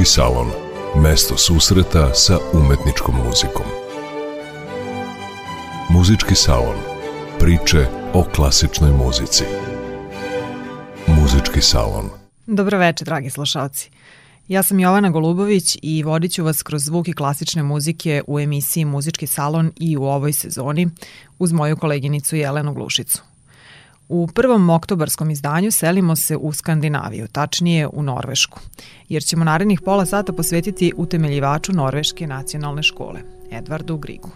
Muzički salon. Mesto susreta sa umetničkom muzikom. Muzički salon. Priče o klasičnoj muzici. Muzički salon. Dobro večer, dragi slušalci. Ja sam Jovana Golubović i vodit ću vas kroz zvuki klasične muzike u emisiji Muzički salon i u ovoj sezoni uz moju koleginicu Jelenu Glušicu. U prvom oktobarskom izdanju selimo se u Skandinaviju, tačnije u Norvešku, jer ćemo narednih pola sata posvetiti utemeljivaču Norveške nacionalne škole, Edvardu Grigu.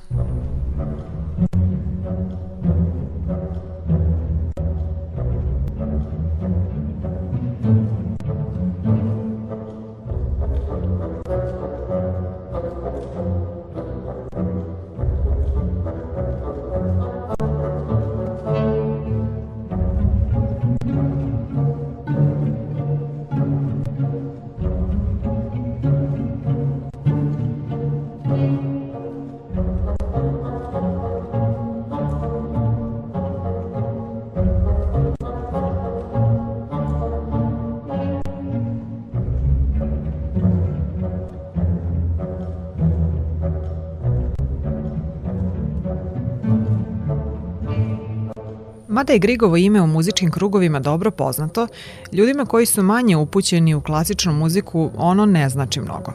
Mada je Grigovo ime u muzičkim krugovima dobro poznato, ljudima koji su manje upućeni u klasičnu muziku ono ne znači mnogo.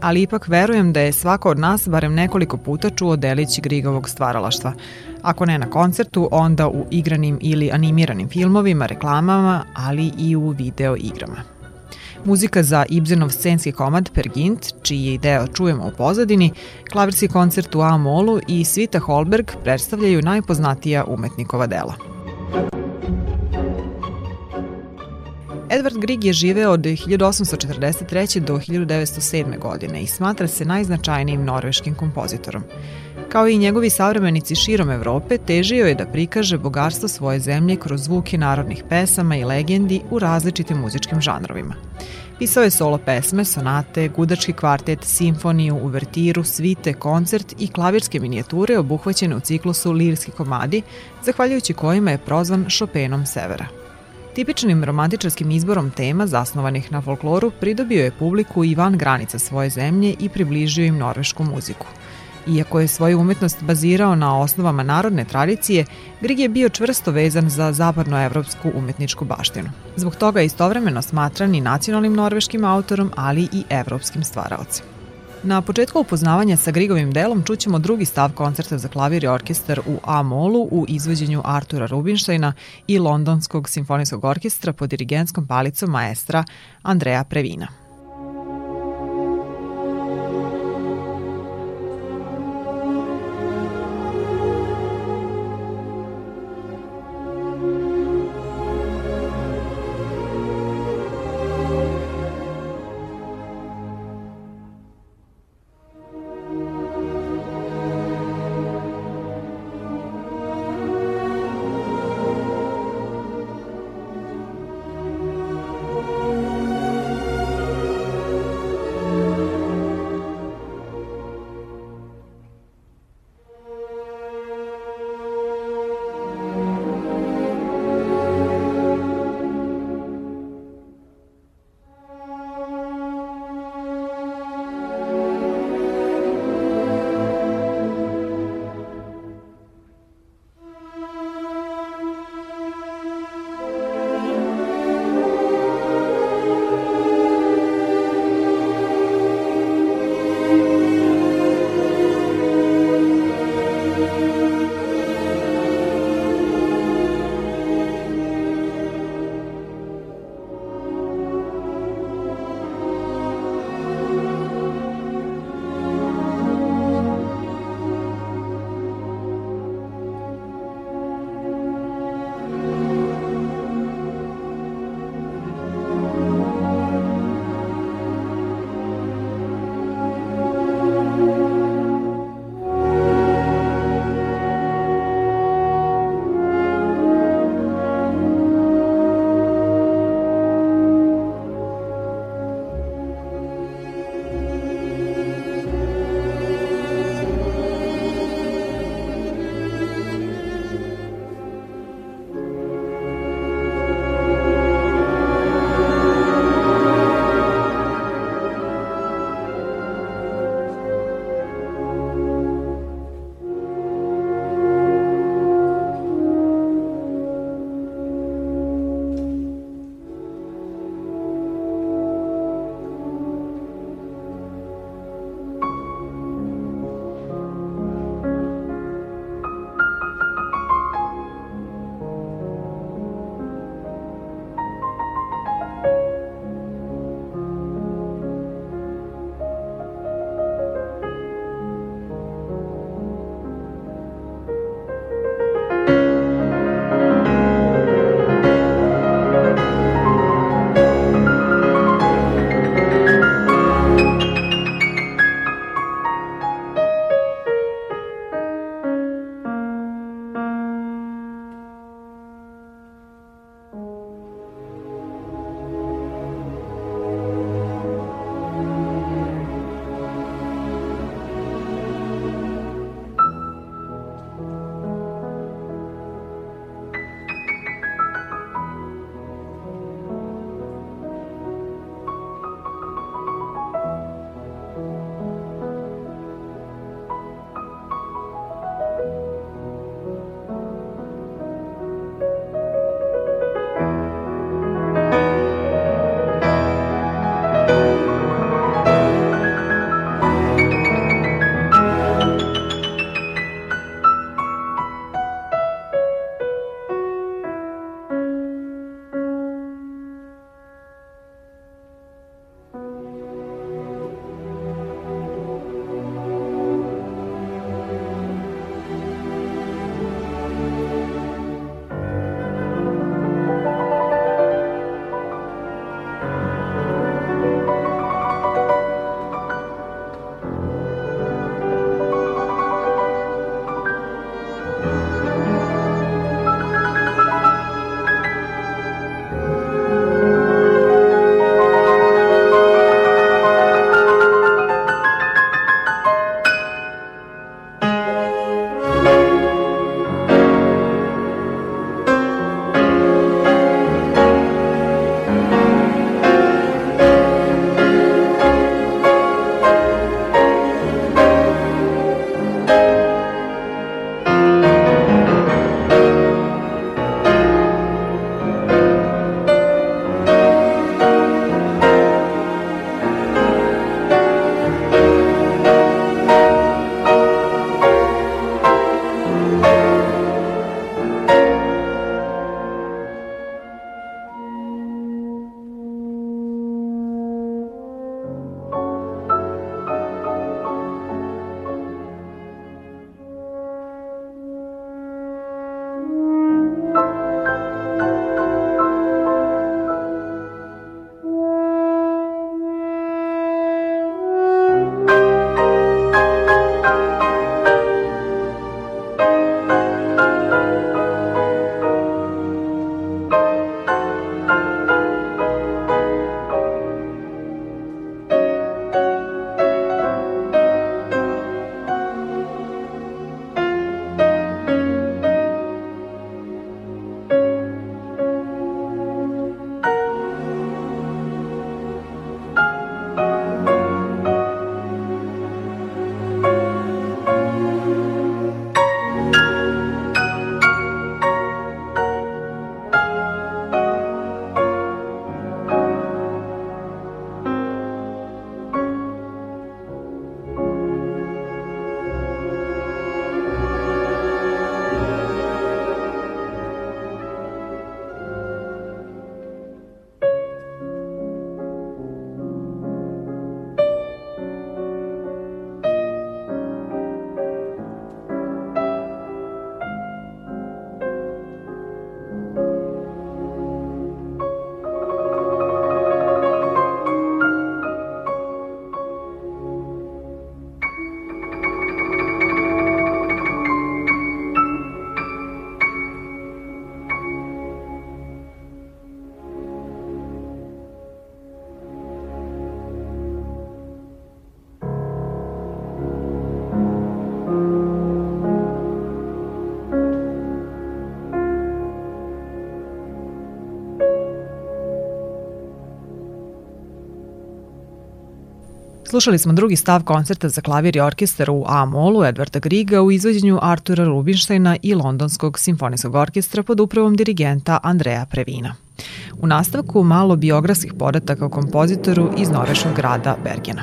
Ali ipak verujem da je svako od nas barem nekoliko puta čuo delić Grigovog stvaralaštva. Ako ne na koncertu, onda u igranim ili animiranim filmovima, reklamama, ali i u video igrama. Muzika za Ibzenov scenski komad Pergint, čiji je deo čujemo u pozadini, klavirski koncert u A-molu i Svita Holberg predstavljaju najpoznatija umetnikova dela. Edward Grieg je živeo od 1843. do 1907. godine i smatra se najznačajnijim norveškim kompozitorom. Kao i njegovi savremenici širom Evrope, težio je da prikaže bogatstvo svoje zemlje kroz zvuke narodnih pesama i legendi u različitim muzičkim žanrovima. Pisao je solo pesme, sonate, gudački kvartet, simfoniju, uvertiru, svite, koncert i klavirske minijature obuhvaćene u ciklusu Lirski komadi, zahvaljujući kojima je prozvan Chopinom Severa. Tipičnim romantičarskim izborom tema zasnovanih na folkloru pridobio je publiku i van granica svoje zemlje i približio im norvešku muziku. Iako je svoju umetnost bazirao na osnovama narodne tradicije, Grig je bio čvrsto vezan za zapadnoevropsku umetničku baštinu. Zbog toga je istovremeno smatran i nacionalnim norveškim autorom, ali i evropskim stvaraocem. Na početku upoznavanja sa Grigovim delom čućemo drugi stav koncerta za klavir i orkestar u A-molu u izvođenju Artura Rubinštajna i Londonskog simfonijskog orkestra pod dirigenskom palicom maestra Andreja Previna. Slušali smo drugi stav koncerta za klavir i orkestar u A-molu Edvarda Griga u izvođenju Artura Rubinštajna i Londonskog simfonijskog orkestra pod upravom dirigenta Andreja Previna. U nastavku malo biografskih podataka o kompozitoru iz norveškog grada Bergena.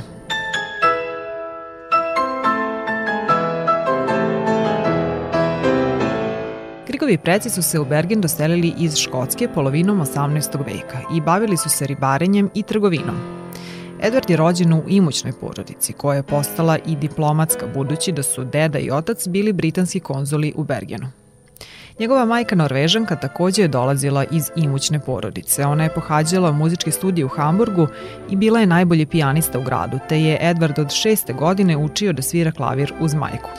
Grigovi preci su se u Bergen doselili iz Škotske polovinom 18. veka i bavili su se ribarenjem i trgovinom. Edward je rođen u imućnoj porodici koja je postala i diplomatska budući da su deda i otac bili britanski konzuli u Bergenu. Njegova majka Norvežanka takođe je dolazila iz imućne porodice. Ona je pohađala muzičke studije u Hamburgu i bila je najbolji pijanista u gradu, te je Edward od šeste godine učio da svira klavir uz majku.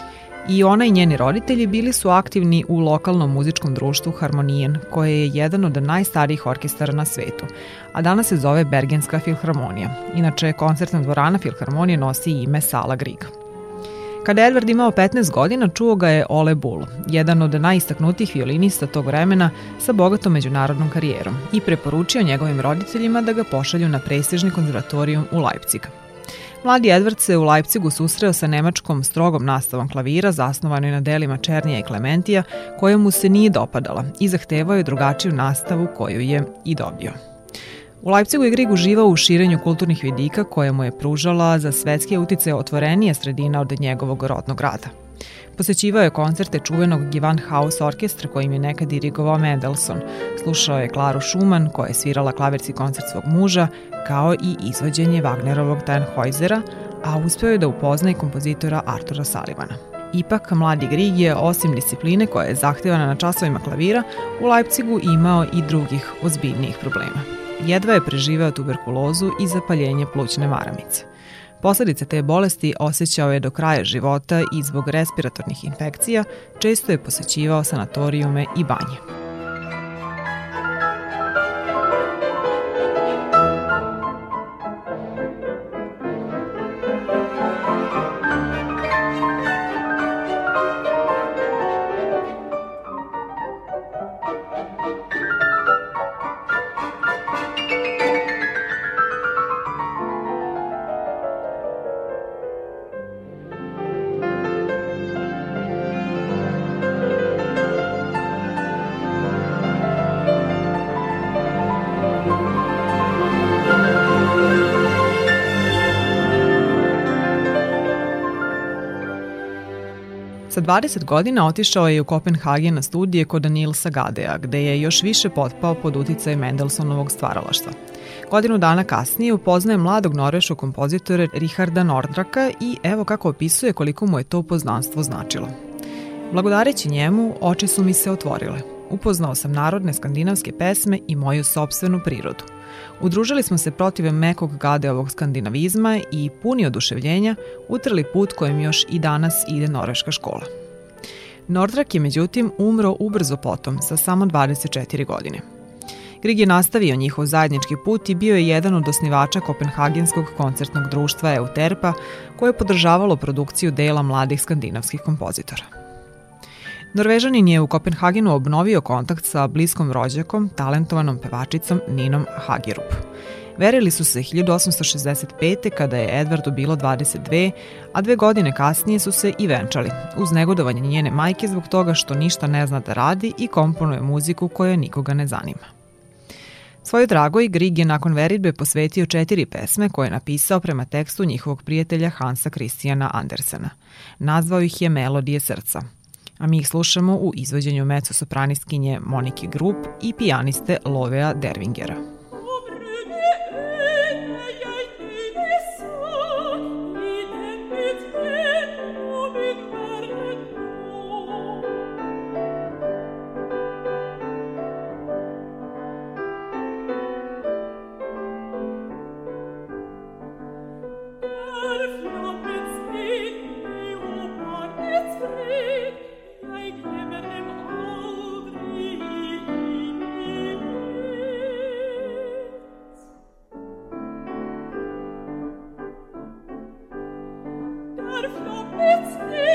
I ona i njeni roditelji bili su aktivni u lokalnom muzičkom društvu Harmonijen, koje je jedan od najstarijih orkestara na svetu, a danas se zove Bergenska filharmonija. Inače, koncertna dvorana filharmonije nosi ime Sala Griga. Kada Edward imao 15 godina, čuo ga je Ole Bull, jedan od najistaknutijih violinista tog vremena sa bogatom međunarodnom karijerom i preporučio njegovim roditeljima da ga pošalju na prestižni konzervatorijum u Leipziga. Mladi Edward se u Leipzigu susreo sa nemačkom strogom nastavom klavira zasnovanoj na delima Černija i Klementija koja mu se nije dopadala i zahtevao je drugačiju nastavu koju je i dobio. U Leipzigu je Grig uživao u širenju kulturnih vidika koje mu je pružala za svetske utice otvorenije sredina od njegovog rodnog grada. Posećivao je koncerte čuvenog Gewandhaus orkestra kojim je nekad dirigovao Mendelssohn, slušao je Klaru Schumann koja je svirala klavirci koncert svog muža, kao i izvođenje Wagnerovog Tannhäusera, a uspeo je da upozna i kompozitora Artura Salivana. Ipak, mladi Grig je, osim discipline koja je zahtevana na časovima klavira, u Leipzigu imao i drugih ozbiljnijih problema. Jedva je preživeo tuberkulozu i zapaljenje plućne maramice. Posledice te bolesti osjećao je do kraja života i zbog respiratornih infekcija često je posećivao sanatorijume i banje. Sa 20 godina otišao je u Kopenhagen na studije kod Nilsa Gadea, gde je još više potpao pod uticaj Mendelsonovog stvaralaštva. Godinu dana kasnije upoznaje mladog norveškog kompozitora Richarda Nordraka i evo kako opisuje koliko mu je to poznanstvo značilo. Blagodareći njemu, oči su mi se otvorile. Upoznao sam narodne skandinavske pesme i moju sobstvenu prirodu. Udružili smo se protiv mekog gadeovog skandinavizma i puni oduševljenja utrli put kojim još i danas ide norveška škola. Nordrak je međutim umro ubrzo potom sa samo 24 godine. Grig je nastavio njihov zajednički put i bio je jedan od osnivača Kopenhagenskog koncertnog društva Euterpa koje je podržavalo produkciju dela mladih skandinavskih kompozitora. Norvežanin je u Kopenhagenu obnovio kontakt sa bliskom rođakom, talentovanom pevačicom Ninom Hagerup. Verili su se 1865. kada je Edvardu bilo 22, a dve godine kasnije su se i venčali, uz negodovanje njene majke zbog toga što ništa ne zna da radi i komponuje muziku koja nikoga ne zanima. Svojoj dragoj Grig je nakon veritbe posvetio četiri pesme koje je napisao prema tekstu njihovog prijatelja Hansa Kristijana Andersena. Nazvao ih je Melodije srca – a mi ih slušamo u izvođenju meco-sopranistkinje Monike Grup i pijaniste Lovea Dervingera. It's me.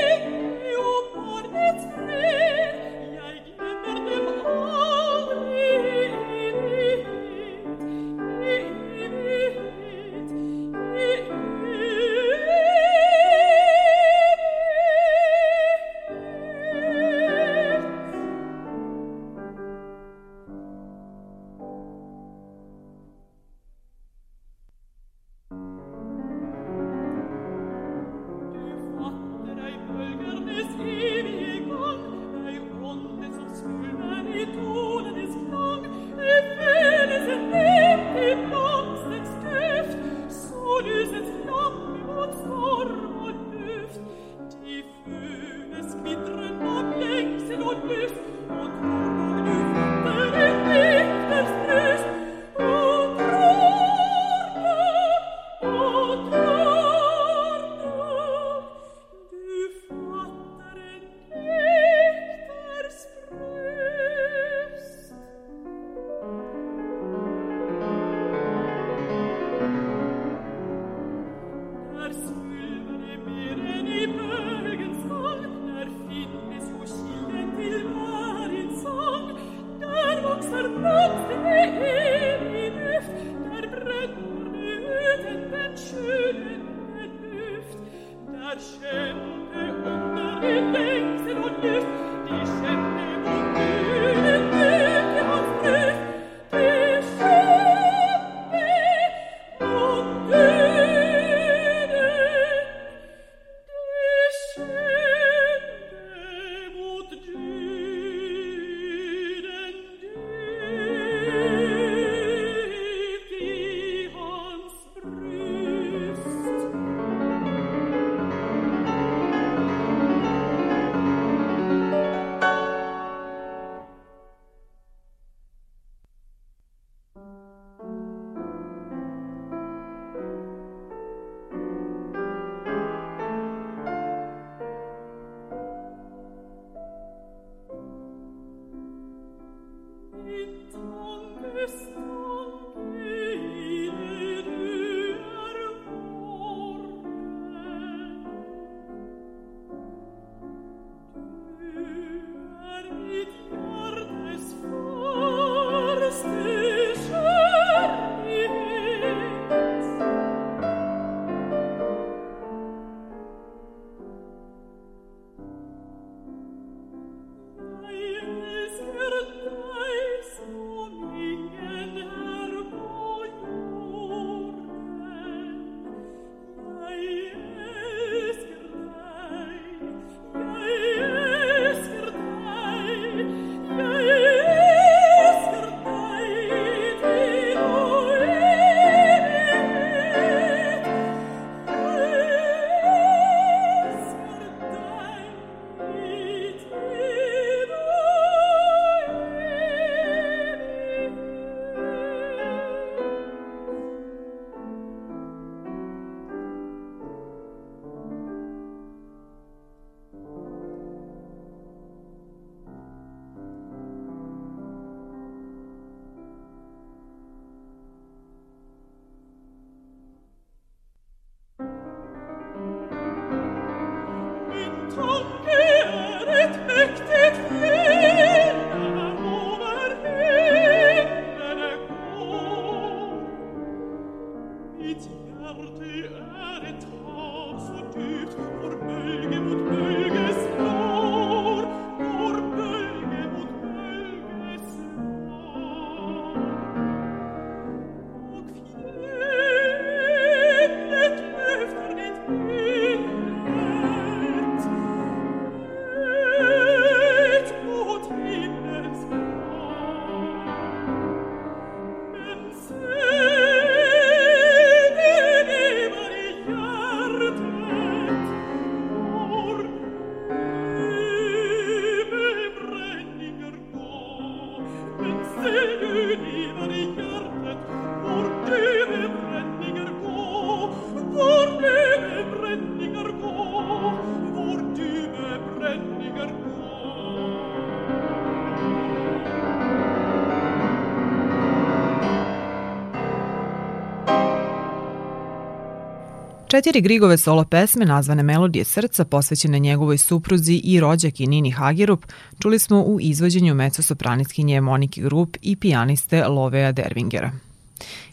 Četiri Grigove solo pesme nazvane Melodije srca posvećene njegovoj supruzi i rođaki Nini Hagerup čuli smo u izvođenju mecosopranitkinje Moniki Grup i pijaniste Lovea Dervingera.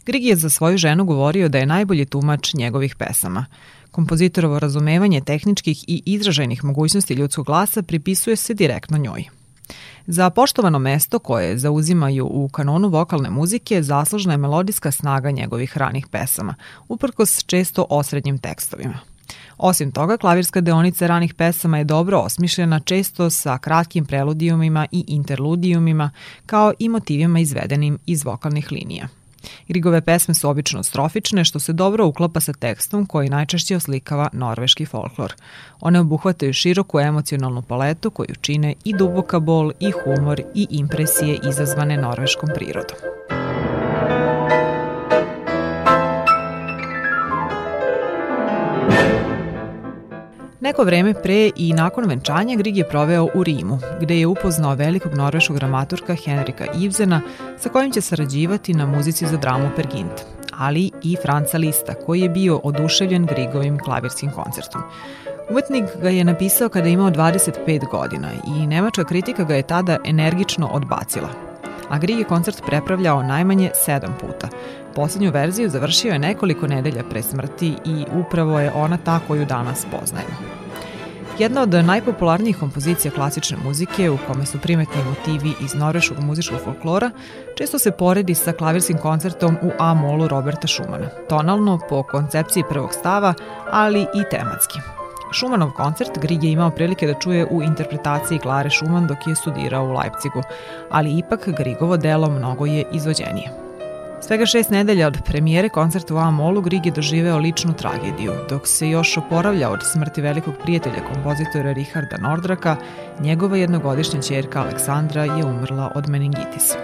Grig je za svoju ženu govorio da je najbolji tumač njegovih pesama. Kompozitorovo razumevanje tehničkih i izražajnih mogućnosti ljudskog glasa pripisuje se direktno njoj – Za poštovano mesto koje zauzimaju u kanonu vokalne muzike zaslužna je melodijska snaga njegovih ranih pesama, uprkos često osrednjim tekstovima. Osim toga, klavirska deonica ranih pesama je dobro osmišljena, često sa kratkim preludijumima i interludijumima, kao i motivima izvedenim iz vokalnih linija – Grigove pesme su obično strofične, što se dobro uklapa sa tekstom koji najčešće oslikava norveški folklor. One obuhvataju široku emocionalnu paletu koju čine i duboka bol, i humor, i impresije izazvane norveškom prirodom. Neko vreme pre i nakon venčanja Grig je proveo u Rimu, gde je upoznao velikog norveškog dramaturka Henrika Ivzena sa kojim će sarađivati na muzici za dramu Pergint, ali i Franca Lista, koji je bio oduševljen Grigovim klavirskim koncertom. Umetnik ga je napisao kada je imao 25 godina i nemačka kritika ga je tada energično odbacila. A Grig je koncert prepravljao najmanje sedam puta. Poslednju verziju završio je nekoliko nedelja pre smrti i upravo je ona ta koju danas poznajemo. Jedna od najpopularnijih kompozicija klasične muzike u kome su primetni motivi iz norveškog muzičkog folklora često se poredi sa klavirskim koncertom u A-molu Roberta Schumana, tonalno po koncepciji prvog stava, ali i tematski. Šumanov koncert Grieg je imao prilike da čuje u interpretaciji Klare Schumann dok je studirao u Leipzigu, ali ipak Grigovo delo mnogo je izvođenije. Svega šest nedelja od premijere koncerta u Amolu Grig je doživeo ličnu tragediju. Dok se još oporavlja od smrti velikog prijatelja kompozitora Richarda Nordraka, njegova jednogodišnja čerka Aleksandra je umrla od meningitisa.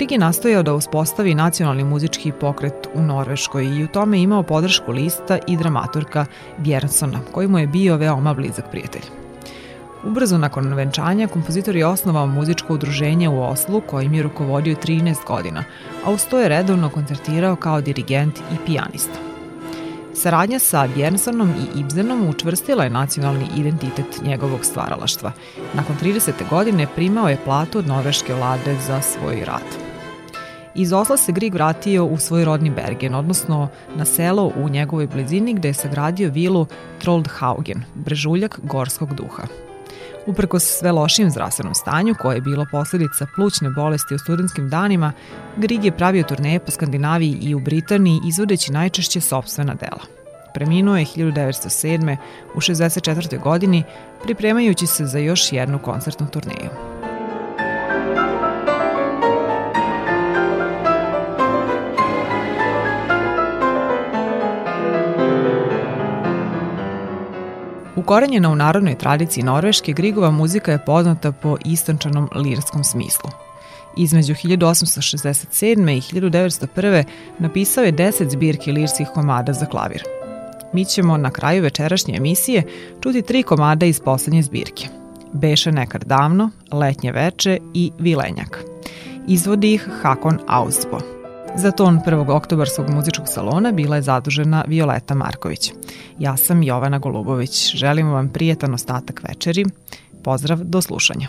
Krig je nastojao da uspostavi nacionalni muzički pokret u Norveškoj i u tome imao podršku lista i dramaturka Bjernsona, koji mu je bio veoma blizak prijatelj. Ubrzo nakon venčanja kompozitor je osnovao muzičko udruženje u Oslu kojim je rukovodio 13 godina, a uz to je redovno koncertirao kao dirigent i pijanista. Saradnja sa Bjernsonom i Ibsenom učvrstila je nacionalni identitet njegovog stvaralaštva. Nakon 30. godine primao je platu od norveške vlade za svoj rad. Iz Osla se Grig vratio u svoj rodni Bergen, odnosno na selo u njegovoj blizini gde je sagradio vilu Troldhaugen, brežuljak gorskog duha. Uprkos sve lošijem zdravstvenom stanju, koje je bilo posledica plućne bolesti u studentskim danima, Grig je pravio turneje po Skandinaviji i u Britaniji izvodeći najčešće sobstvena dela. Preminuo je 1907. u 64. godini, pripremajući se za još jednu koncertnu turneju. Ukorenjena u narodnoj tradiciji Norveške, Grigova muzika je poznata po istančanom lirskom smislu. Između 1867. i 1901. napisao je 10 zbirki lirskih komada za klavir. Mi ćemo na kraju večerašnje emisije čuti tri komada iz poslednje zbirke. Beše nekad davno, Letnje veče i Vilenjak. Izvodi ih Hakon Ausbo. Za ton prvog oktobarskog muzičkog salona bila je zadužena Violeta Marković. Ja sam Jovana Golubović. Želimo vam prijetan ostatak večeri. Pozdrav, do slušanja.